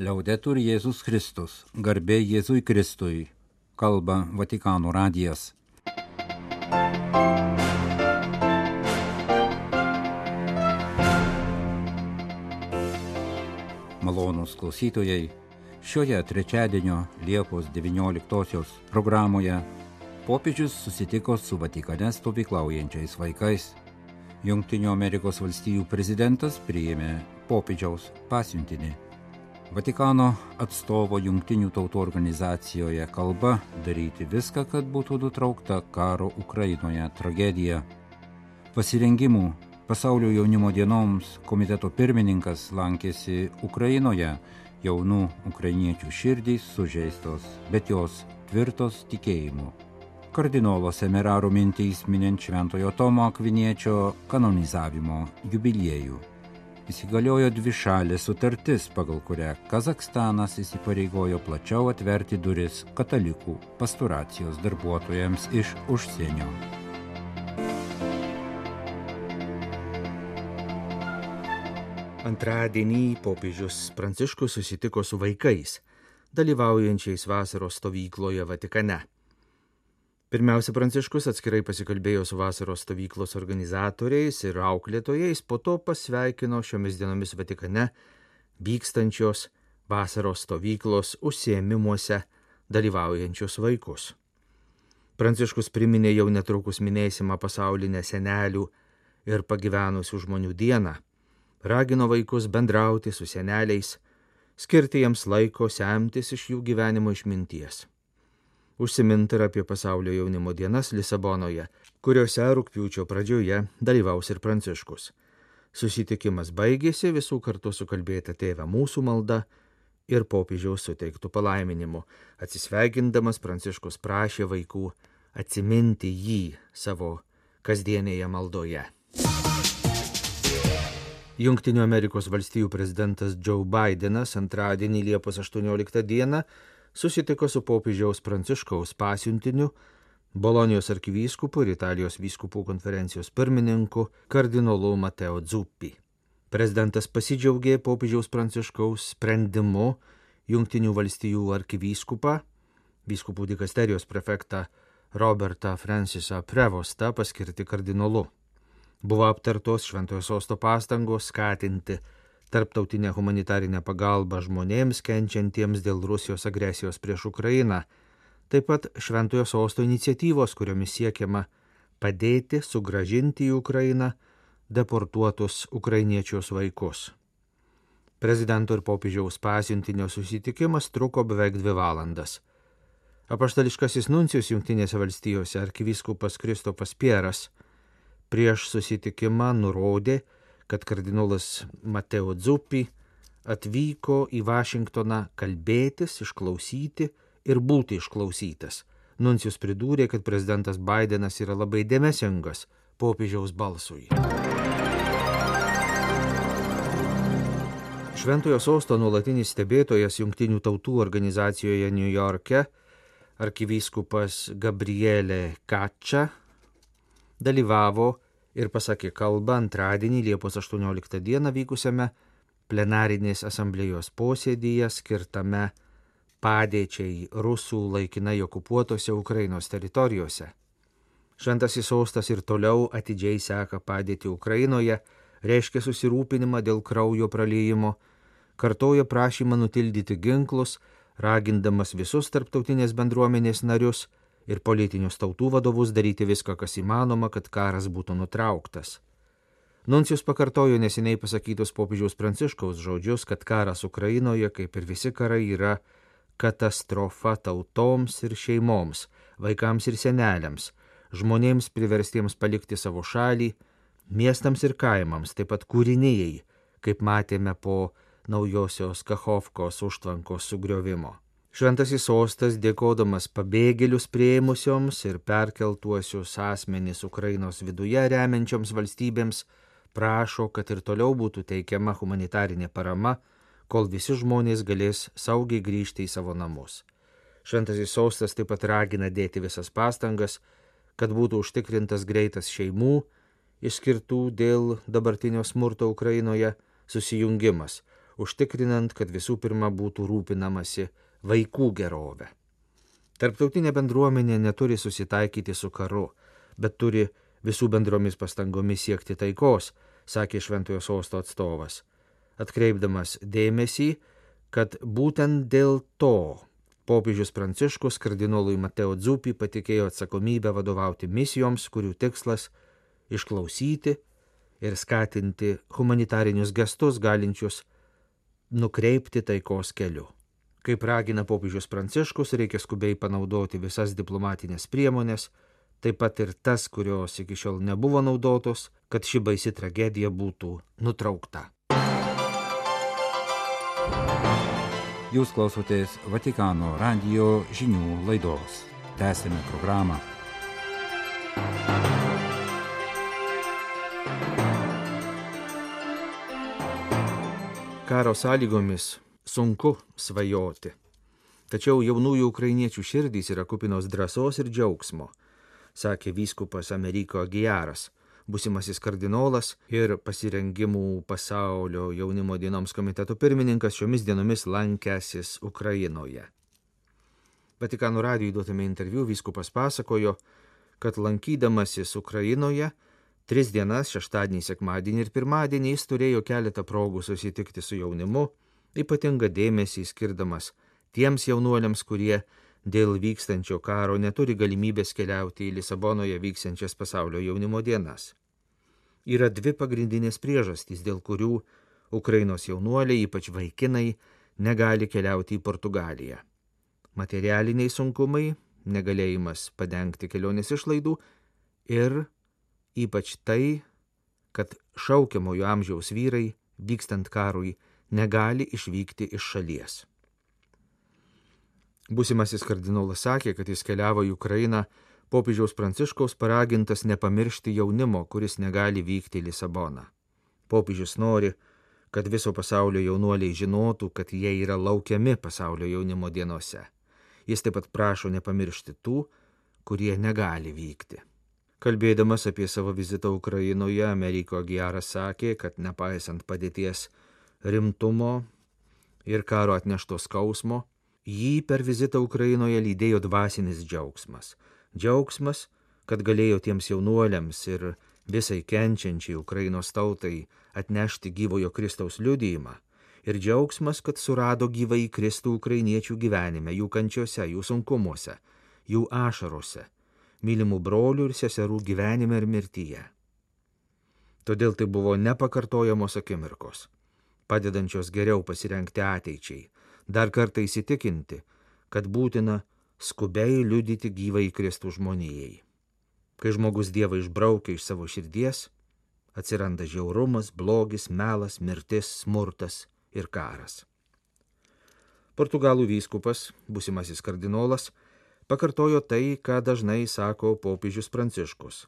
Liaudetur Jėzus Kristus, garbė Jėzui Kristui, kalba Vatikano radijas. Malonus klausytojai, šioje trečiadienio Liepos 19-osios programoje popiežius susitiko su Vatikane stovyklaujančiais vaikais. Junktinių Amerikos valstijų prezidentas priėmė popiežiaus pasiuntinį. Vatikano atstovo Junktinių tautų organizacijoje kalba daryti viską, kad būtų nutraukta karo Ukrainoje tragedija. Pasirengimų pasaulio jaunimo dienoms komiteto pirmininkas lankėsi Ukrainoje, jaunų ukrainiečių širdys sužeistos, bet jos tvirtos tikėjimu. Kardinolo Semeraro mintys minint Šventojo Tomo Akviniečio kanonizavimo jubiliejų. Įsigaliojo dvi šalės sutartis, pagal kurią Kazakstanas įsipareigojo plačiau atverti duris katalikų pasturacijos darbuotojams iš užsienio. Antradienį popiežius Pranciškus susitiko su vaikais, dalyvaujančiais vasaros stovykloje Vatikane. Pirmiausia, Pranciškus atskirai pasikalbėjo su vasaros stovyklos organizatoriais ir auklėtojais, po to pasveikino šiomis dienomis Vatikane vykstančios vasaros stovyklos užsiemimuose dalyvaujančius vaikus. Pranciškus priminė jau netrukus minėsimą pasaulinę senelių ir pagyvenusių žmonių dieną ragino vaikus bendrauti su seneliais, skirti jiems laiko semtis iš jų gyvenimo išminties. Užsiminti ir apie pasaulio jaunimo dienas Lisabonoje, kuriuose rūpiučio pradžioje dalyvaus ir Pranciškus. Susitikimas baigėsi visų kartu sukalbėta tėvę mūsų malda ir popiežiaus suteiktų palaiminimu. Atsisveikindamas Pranciškus prašė vaikų atsiminti jį savo kasdienėje maldoje. Junktinių Amerikos valstijų prezidentas Joe Bidenas antradienį Liepos 18 dieną susitiko su popiežiaus Pranciškaus pasiuntiniu, Bolonijos arkivyskupu ir Italijos vyskupų konferencijos pirmininku kardinolu Mateo Zuppi. Prezidentas pasidžiaugė popiežiaus Pranciškaus sprendimu Junktinių valstijų arkivyskupą, vyskupų dikasterijos prefektą Robertą Francisą Prevostą paskirti kardinolu. Buvo aptartos Šventojo sosto pastangos skatinti tarptautinę humanitarinę pagalbą žmonėms kenčiantiems dėl Rusijos agresijos prieš Ukrainą, taip pat Šventojo sosto iniciatyvos, kuriomis siekiama padėti sugražinti į Ukrainą deportuotus ukrainiečius vaikus. Prezidento ir popiežiaus pasiuntinio susitikimas truko beveik dvi valandas. Apaštališkasis nuncijus Junktinėse valstijose arkivyskupas Kristopas Pieras prieš susitikimą nurodė, kad kardinolas Mateo Dzupi atvyko į Vašingtoną kalbėtis, išklausyti ir būti išklausytas. Nuncijus pridūrė, kad prezidentas Bidenas yra labai dėmesingas popiežiaus balsui. Šventojo sosto nuolatinis stebėtojas Junktinių tautų organizacijoje New York'e, arkivyskupas Gabrielė Kačia, dalyvavo ir pasakė kalbą antradienį Liepos 18 dieną vykusiame plenarinės asamblėjos posėdyje skirtame padėčiai rusų laikinai okupuotose Ukrainos teritorijose. Šventasis sostas ir toliau atidžiai seka padėti Ukrainoje, reiškia susirūpinimą dėl kraujo praliejimo, kartoja prašymą nutildyti ginklus, ragindamas visus tarptautinės bendruomenės narius ir politinius tautų vadovus daryti viską, kas įmanoma, kad karas būtų nutrauktas. Nuncijus pakartojo neseniai pasakytus popiežiaus pranciškaus žodžius, kad karas Ukrainoje, kaip ir visi karai, yra katastrofa tautoms ir šeimoms, vaikams ir seneliams, žmonėms priverstiems palikti savo šalį, miestams ir kaimams, taip pat kūrinėjai, kaip matėme po naujosios Kachovkos užtvankos sugriovimo. Šventasis sostas, dėkodamas pabėgėlius prieimusioms ir perkeltuosius asmenys Ukrainos viduje remiančioms valstybėms, prašo, kad ir toliau būtų teikiama humanitarinė parama, kol visi žmonės galės saugiai grįžti į savo namus. Šventasis sostas taip pat ragina dėti visas pastangas, kad būtų užtikrintas greitas šeimų, išskirtų dėl dabartinio smurto Ukrainoje, susijungimas, užtikrinant, kad visų pirma būtų rūpinamasi vaikų gerovę. Tarptautinė bendruomenė neturi susitaikyti su karu, bet turi visų bendromis pastangomis siekti taikos, sakė Šventojo sosto atstovas, atkreipdamas dėmesį, kad būtent dėl to popiežius Pranciškus kardinolui Mateo Dzupį patikėjo atsakomybę vadovauti misijoms, kurių tikslas - išklausyti ir skatinti humanitarinius gestus galinčius nukreipti taikos keliu. Kaip ragina popiežius Pranciškus, reikia skubiai panaudoti visas diplomatinės priemonės, taip pat ir tas, kurios iki šiol nebuvo naudotos, kad ši baisi tragedija būtų nutraukta. Jūs klausotės Vatikano radio žinių laidos. Tęsime programą. Karo sąlygomis sunku svajoti. Tačiau jaunųjų ukrainiečių širdys yra kupinos drąsos ir džiaugsmo, sakė vyskupas Ameriko Gijaras, busimasis kardinolas ir pasirengimų pasaulio jaunimo dienoms komiteto pirmininkas šiomis dienomis lankęsis Ukrainoje. Vatikano radijui duotame interviu vyskupas pasakojo, kad lankydamasis Ukrainoje tris dienas, šeštadienį, sekmadienį ir pirmadienį jis turėjo keletą progų susitikti su jaunimu, ypatingą dėmesį skirdamas tiems jaunuoliams, kurie dėl vykstančio karo neturi galimybės keliauti į Lisabonoje vyksiančias pasaulio jaunimo dienas. Yra dvi pagrindinės priežastys, dėl kurių Ukrainos jaunuoliai, ypač vaikinai, negali keliauti į Portugaliją. Materialiniai sunkumai, negalėjimas padengti kelionės išlaidų ir ypač tai, kad šaukiamojo amžiaus vyrai, vykstant karui, negali išvykti iš šalies. Būsimasis kardinolas sakė, kad jis keliavo į Ukrainą popiežiaus pranciškaus paragintas nepamiršti jaunimo, kuris negali vykti į Lisaboną. Popiežius nori, kad viso pasaulio jaunuoliai žinotų, kad jie yra laukiami pasaulio jaunimo dienose. Jis taip pat prašo nepamiršti tų, kurie negali vykti. Kalbėdamas apie savo vizitą Ukrainoje, Ameriko Giaras sakė, kad nepaisant padėties rimtumo ir karo atnešto skausmo, jį per vizitą Ukrainoje lydėjo dvasinis džiaugsmas. Džiaugsmas, kad galėjo tiems jaunuoliams ir visai kenčiančiai Ukrainos tautai atnešti gyvojo Kristaus liudijimą. Ir džiaugsmas, kad surado gyvai Kristų ukrainiečių gyvenime, jų kančiose, jų sunkumuose, jų ašarose, mylimų brolių ir seserų gyvenime ir mirtyje. Todėl tai buvo nepakartojamos akimirkos padedančios geriau pasirengti ateičiai, dar kartą įsitikinti, kad būtina skubiai liudyti gyvai Kristų žmonijai. Kai žmogus Dievą išbraukia iš savo širdies, atsiranda žiaurumas, blogis, melas, mirtis, smurtas ir karas. Portugalų vyskupas, busimasis kardinolas, pakartojo tai, ką dažnai sako popiežius Pranciškus,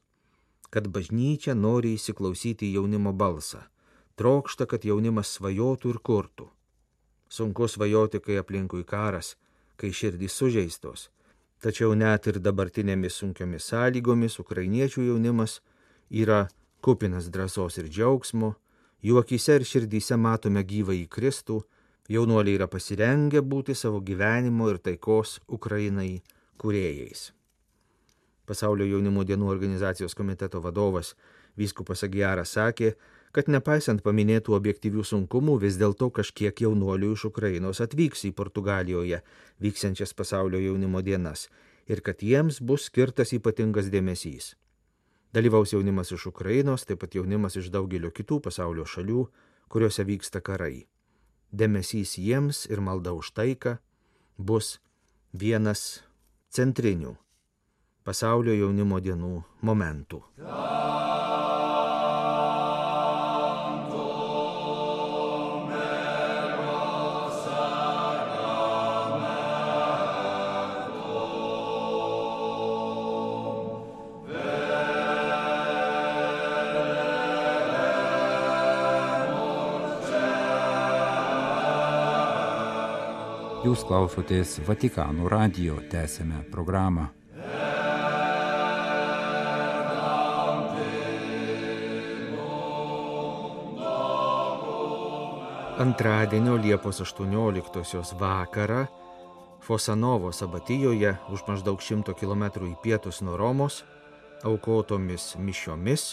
kad bažnyčia nori įsiklausyti jaunimo balsą, trokšta, kad jaunimas svajotų ir kurtų. Sunku svajoti, kai aplinkui karas, kai širdys sužeistos. Tačiau net ir dabartinėmis sunkiomis sąlygomis ukrainiečių jaunimas yra kupinas drąsos ir džiaugsmo, jų akise ir širdyse matome gyvą į Kristų, jaunuoliai yra pasirengę būti savo gyvenimo ir taikos Ukrainai kuriejais. Pasaulio jaunimo dienų organizacijos komiteto vadovas Vyskupas Agijaras sakė, kad nepaisant paminėtų objektyvių sunkumų, vis dėlto kažkiek jaunuolių iš Ukrainos atvyks į Portugalijoje vyksiančias pasaulio jaunimo dienas ir kad jiems bus skirtas ypatingas dėmesys. Dalyvaus jaunimas iš Ukrainos, taip pat jaunimas iš daugelio kitų pasaulio šalių, kuriuose vyksta karai. Dėmesys jiems ir malda už taiką bus vienas centrinių pasaulio jaunimo dienų momentų. Jūs klausotės Vatikano radio, tęsėme programą. Antradienio Liepos 18 vakarą Fosanovo sabatijoje už maždaug 100 km į pietus nuo Romos aukotomis mišiomis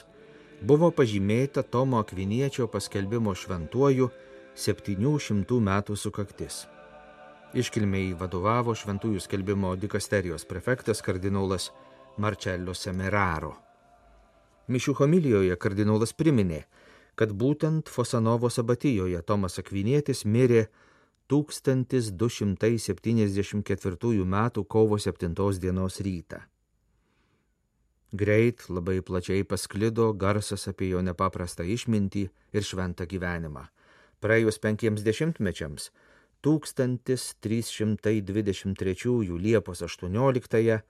buvo pažymėta Tomo Akviniečio paskelbimo šventuoju 700 metų sukaktis. Iškilmiai vadovavo šventųjų skelbimo dikasterijos prefektas kardinolas Marcello Semeraro. Mišių homilijoje kardinolas priminė, kad būtent Fosanovo sabatijoje Tomas Akvinietis mirė 1274 m. kovo 7 dienos rytą. Greit labai plačiai pasklido garsas apie jo nepaprastą išmintį ir šventą gyvenimą. Praėjus penkiems dešimtmečiams, 1323 Liepos 18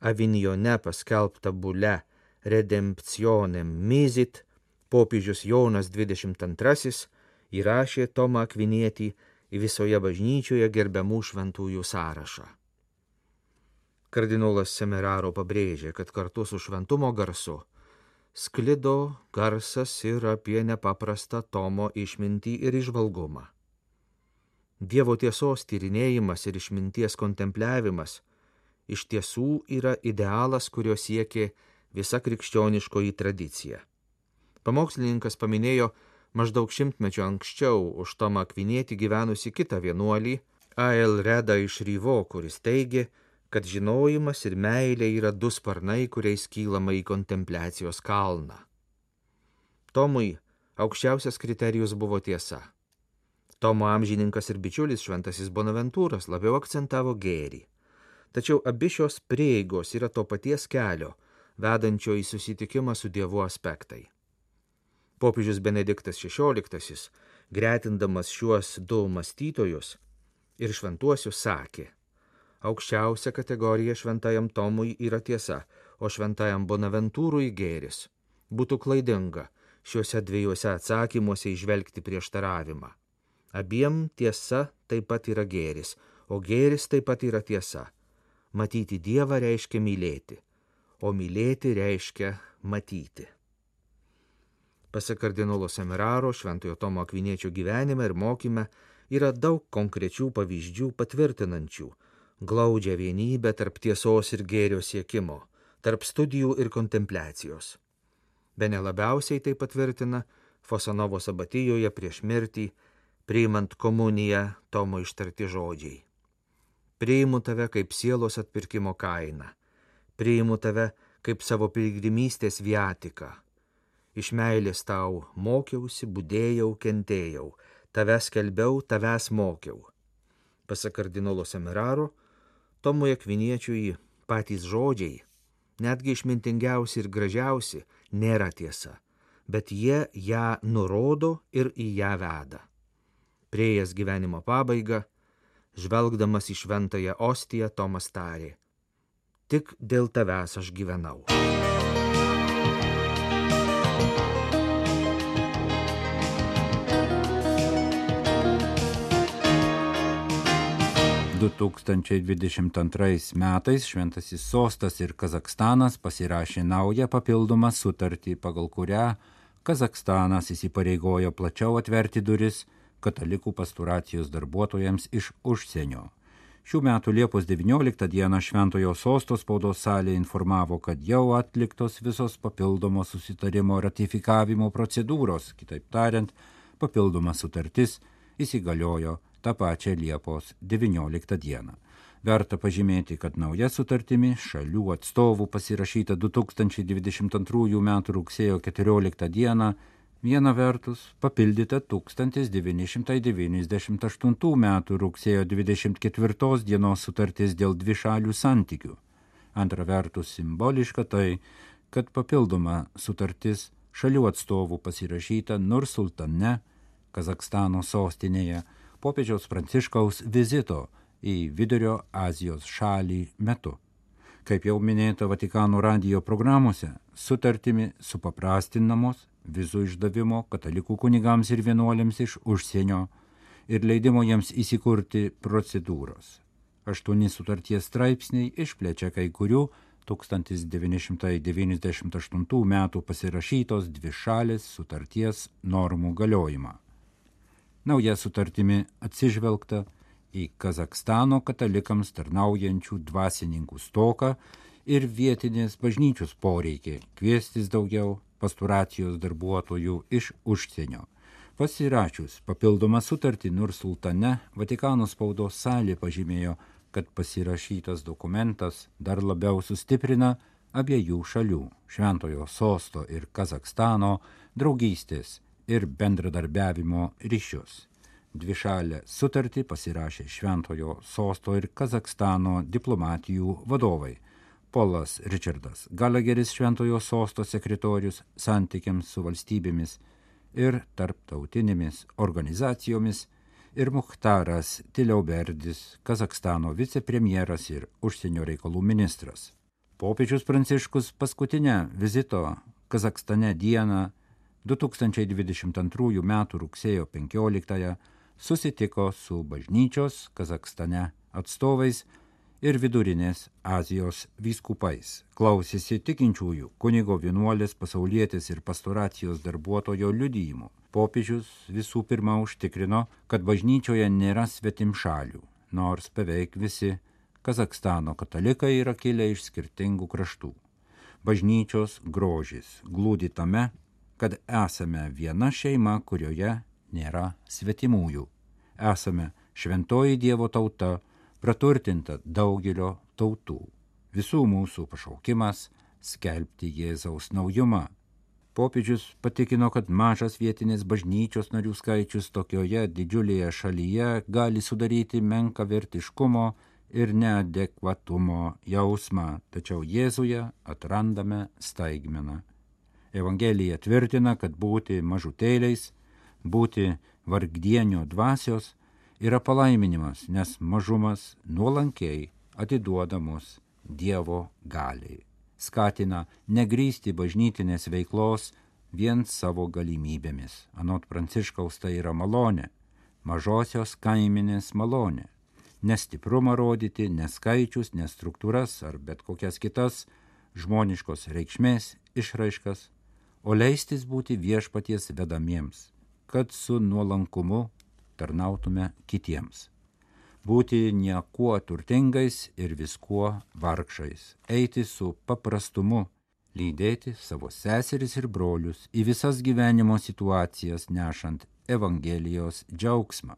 Avinjone paskelbta bule Redemptionem Mizit, popiežius Jonas XXII įrašė Tomą Akvinietį į visoje bažnyčioje gerbiamų šventųjų sąrašą. Kardinolas Semeraro pabrėžė, kad kartu su šventumo garsu sklido garsas ir apie nepaprastą Tomo išmintį ir išvalgumą. Dievo tiesos tyrinėjimas ir išminties kontempliavimas iš tiesų yra idealas, kurio siekė visa krikščioniškoji tradicija. Pamokslininkas paminėjo maždaug šimtmečio anksčiau už Tomą Akvinietį gyvenusi kitą vienuolį, A.L. Reda iš Ryvo, kuris teigė, kad žinojimas ir meilė yra du sparnai, kuriais kylama į kontempliacijos kalną. Tomui aukščiausias kriterijus buvo tiesa. Tomo amžininkas ir bičiulis šventasis Bonaventūras labiau akcentavo gėrį. Tačiau abi šios prieigos yra to paties kelio, vedančio į susitikimą su Dievu aspektai. Popiežius Benediktas XVI, gretindamas šiuos du mąstytojus ir šventuosius, sakė, aukščiausia kategorija šventajam Tomui yra tiesa, o šventajam Bonaventūrui gėris. Būtų klaidinga šiuose dviejose atsakymuose išvelgti prieštaravimą. Abiem tiesa taip pat yra gėris, o gėris taip pat yra tiesa. Matyti Dievą reiškia mylėti, o mylėti reiškia matyti. Pasak kardinolo Semiraro, Šventojo Tomo Akviniečio gyvenime ir mokyme yra daug konkrečių pavyzdžių patvirtinančių glaudžią vienybę tarp tiesos ir gėrio siekimo, tarp studijų ir kontempliacijos. Bene labiausiai tai patvirtina Fosanovo sabatijoje prieš mirtį, priimant komuniją Tomo ištarti žodžiai. Priimu tave kaip sielos atpirkimo kainą, priimu tave kaip savo piligrimystės viatiką iš meilės tau mokiausi, būdėjau, kentėjau, tavęs kelbiau, tavęs mokiau. Pasak kardinolo Semiraro, Tomui Akviniečiui patys žodžiai, netgi išmintingiausi ir gražiausi, nėra tiesa, bet jie ją nurodo ir į ją veda. Priejas gyvenimo pabaigą, žvelgdamas į šventąją ostiją, Tomas tarė, tik dėl tavęs aš gyvenau. 2022 metais Šventasis Sostas ir Kazakstanas pasirašė naują papildomą sutartį, pagal kurią Kazakstanas įsipareigojo plačiau atverti duris katalikų pasturacijos darbuotojams iš užsienio. Šių metų Liepos 19 dieną Šventojo Sostos spaudos salė informavo, kad jau atliktos visos papildomos susitarimo ratifikavimo procedūros, kitaip tariant, papildoma sutartis įsigaliojo tą pačią Liepos 19 dieną. Verta pažymėti, kad nauja sutartimi šalių atstovų pasirašyta 2022 m. rugsėjo 14 d. viena vertus papildyta 1998 m. rugsėjo 24 dienos sutartis dėl dvišalių santykių. Antra vertus simboliška tai, kad papildoma sutartis šalių atstovų pasirašyta Nursultane, Kazakstano sostinėje, popiežiaus Pranciškaus vizito į Vidurio Azijos šalį metu. Kaip jau minėta Vatikano radijo programuose, sutartimi supaprastinamos vizų išdavimo katalikų kunigams ir vienuolėms iš užsienio ir leidimo jiems įsikurti procedūros. Aštuoni sutarties straipsniai išplečia kai kurių 1998 m. pasirašytos dvi šalės sutarties normų galiojimą. Nauja sutartimi atsižvelgta į Kazakstano katalikams tarnaujančių dvasininkų stoką ir vietinės bažnyčios poreikį kviestis daugiau pasturacijos darbuotojų iš užsienio. Pasirašius papildomą sutartį Nursultane, Vatikano spaudos salė pažymėjo, kad pasirašytas dokumentas dar labiau sustiprina abiejų šalių - Šventojo sosto ir Kazakstano draugystės ir bendradarbiavimo ryšius. Dvišalę sutartį pasirašė Šventojo sosto ir Kazakstano diplomatijų vadovai. Polas Richardas Galageris Šventojo sosto sekretorius santykiams su valstybėmis ir tarptautinėmis organizacijomis ir Muhtaras Tiliauberdis, Kazakstano vicepremjeras ir užsienio reikalų ministras. Popiežius Pranciškus paskutinę vizito Kazakstane dieną 2022 m. rugsėjo 15 susitiko su bažnyčios Kazakstane atstovais ir vidurinės Azijos vyskupais. Klausėsi tikinčiųjų kunigo vienuolės pasaulietės ir pastoracijos darbuotojo liudyjimų. Popiežius visų pirma užtikrino, kad bažnyčioje nėra svetim šalių, nors beveik visi Kazakstano katalikai yra kilę iš skirtingų kraštų. Bažnyčios grožis glūdi tame, kad esame viena šeima, kurioje nėra svetimųjų. Esame šventoji Dievo tauta, praturtinta daugelio tautų. Visų mūsų pašaukimas - skelbti Jėzaus naujumą. Popiežius patikino, kad mažas vietinės bažnyčios narių skaičius tokioje didžiulėje šalyje gali sudaryti menką vertiškumo ir neadekvatumo jausmą, tačiau Jėzuje atrandame staigmeną. Evangelija tvirtina, kad būti mažutėliais būti vargdienio dvasios yra palaiminimas, nes mažumas nuolankiai atiduoda mus Dievo galiai. Skatina negrysti bažnytinės veiklos vien savo galimybėmis. Anot Pranciškaus tai yra malonė, mažosios kaiminės malonė. Nestiprumą rodyti, neskaičius, nestruktūras ar bet kokias kitas žmoniškos reikšmės išraiškas, o leistis būti viešpaties vedamiems kad su nuolankumu tarnautume kitiems. Būti niekuo turtingais ir viskuo vargšais, eiti su paprastumu, lydėti savo seseris ir brolius į visas gyvenimo situacijas nešant Evangelijos džiaugsmą.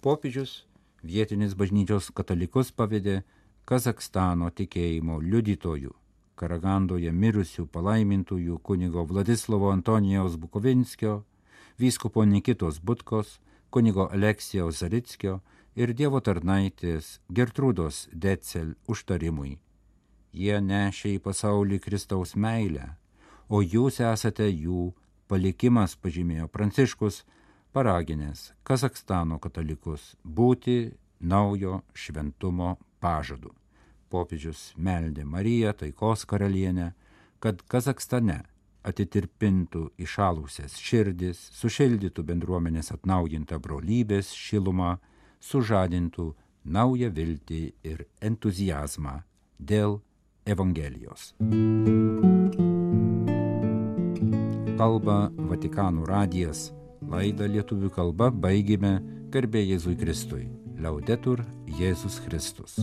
Popiežius vietinis bažnyčios katalikus pavedė Kazakstano tikėjimo liudytojų, Karagandoje mirusių palaimintųjų kunigo Vladislavo Antonijaus Bukovinskio, vyskupo Nikitos Butkos, kunigo Aleksijaus Zarickio ir Dievo tarnaitės Gertrūdos Decel užtarimui. Jie nešė į pasaulį Kristaus meilę, o jūs esate jų palikimas, pažymėjo Pranciškus, paraginęs Kazakstano katalikus būti naujo šventumo pažadu. Popiežius meldė Mariją, taikos karalienę, kad Kazakstane atitirpintų išalusias širdis, sušildytų bendruomenės atnaujintą brolybės šilumą, sužadintų naują viltį ir entuzijazmą dėl Evangelijos. Kalba Vatikanų radijas. Laidą lietuvių kalba baigėme garbė Jėzui Kristui. Laudetur Jėzus Kristus.